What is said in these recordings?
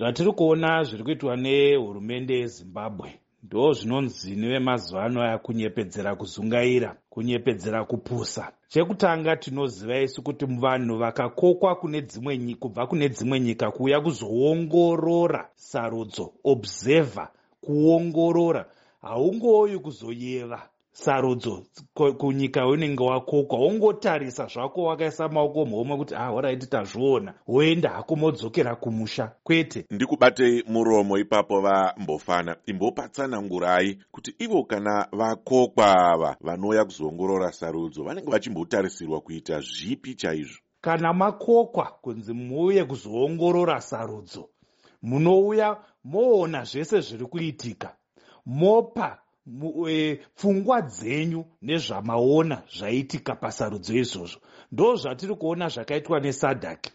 zvatiri kuona zviri kuitwa nehurumende yezimbabwe ndo zvinonzi nevemazuva ano aya kunyepedzera kuzungaira kunyepedzera kupusa. Chekutanga tinoziva isu kuti vanhu vakakokwa kune dzimwe kubva kune dzimwe nyika kuuya kuzoongorora sarudzo observer kuongorora. Haungouyi kuzoyeva sarudzo kunyika yaunenge wakokwa wongotarisa zvako wakaisa maoko muhomwe kuti ah oraiti tazviona woenda hako modzokera kumusha kwete. Ndikubatei muromo ipapo vambofana. Imbopatsanangurai kuti ivo kana vakokwa ava vanouya kuzoongorora sarudzo vanenge vachimbotarisirwa kuita zvipi chaizvo. Kana makokwa kunzi muuye kuzoongorora sarudzo munouya moona zvese zviri kuitika mopa pfungwa dzenyu nezvamaona zvaitika pasarudzo izvozvo. Ndo zvatiri kuona zvakaitwa nesadak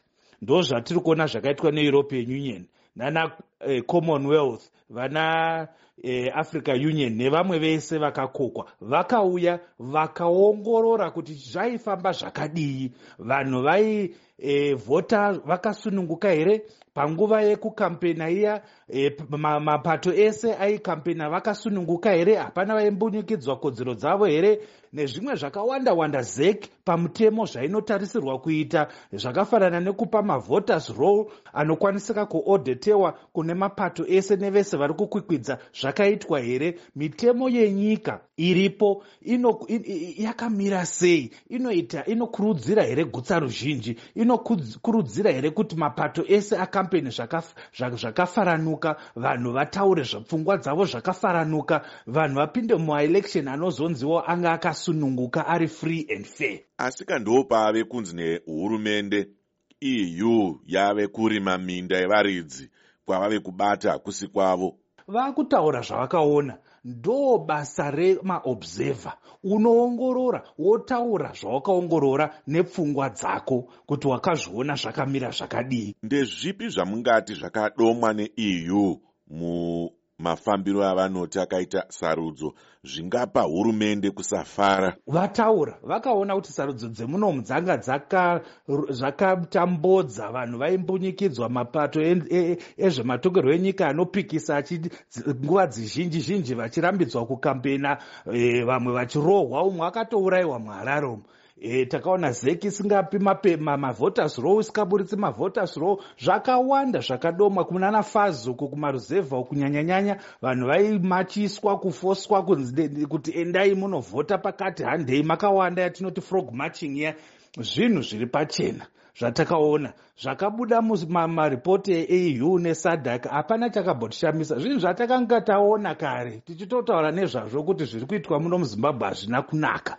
ndo zvatiri kuona zvakaitwa neeuropean union nana e, commonwealth vana e, africa union nevamwe vese vakakokwa vakauya vakaongorora kuti zvaifamba zvakadii. Vanhu vaivhota e, vakasununguka here? Panguva yekukampena iya e, mapato ese aikampena vakasununguka here? Hapana vaimbunyikidzwa kodzero dzavo here? Nezvimwe zvakawanda wanda zek pamutemo zvainotarisirwa kuita. Zvakafanana nekupa mavhoters roll anokwanisika kuodetewa kune mapato ese nevese vari kukwikwidza zvakaitwa here? Mitemo yenyika iripo yakamira sei? Inoita inokurudzira here gutsa ruzhinji? Inokurudzira here kuti mapato ese akampeni zvakafaranuka? Vanhu vataure zvapfungwa dzavo zvakafaranuka? Vanhu vapinde mumaelection anozonziwo anga akasununguka ari free and fair. Asi kandiwo pave kunzi nehurumende eu yave kurima minda yevaridzi kwavave kubata hakusi kwavo vakutaura zvavakaona. Ndo basa remaobserver unoongorora wotaura zvawakaongorora nepfungwa dzako kuti wakazviona zvakamira zvakadii. Ndezvipi zvamungati zvakadomwa neeu mafambiro avanoti akaita sarudzo. Zvingapa hurumende kusafara. Vataura vakaona kuti sarudzo dzemunomu dzanga zvakatambodza vanhu vaimbunyikidzwa mapato ezvematongerwo enyika anopikisa nguva dzizhinji zhinji vachirambidzwa kukampena e, vamwe vachirohwa. Umwe akatourayiwa muhararomo e, takaona zeki isingapi mavhoters row isingaburitsi mavhoters row. Zvakawanda zvakadomwa kunana fazuku kumaruzevha kunyanyanyanya vanhu vaimachiswa kufoswa kuti endai munovhota pakati. Handei makawanda yatinoti frog marching ya zvinhu zviri pachena zvatakaona. Zvakabuda mumaripoti eeu nesadak hapana chakambotishambisa zvinhu zvatakanga taona kare tichitotaura nezvazvo kuti zviri kuitwa muno muzimbabwe hazvina kunaka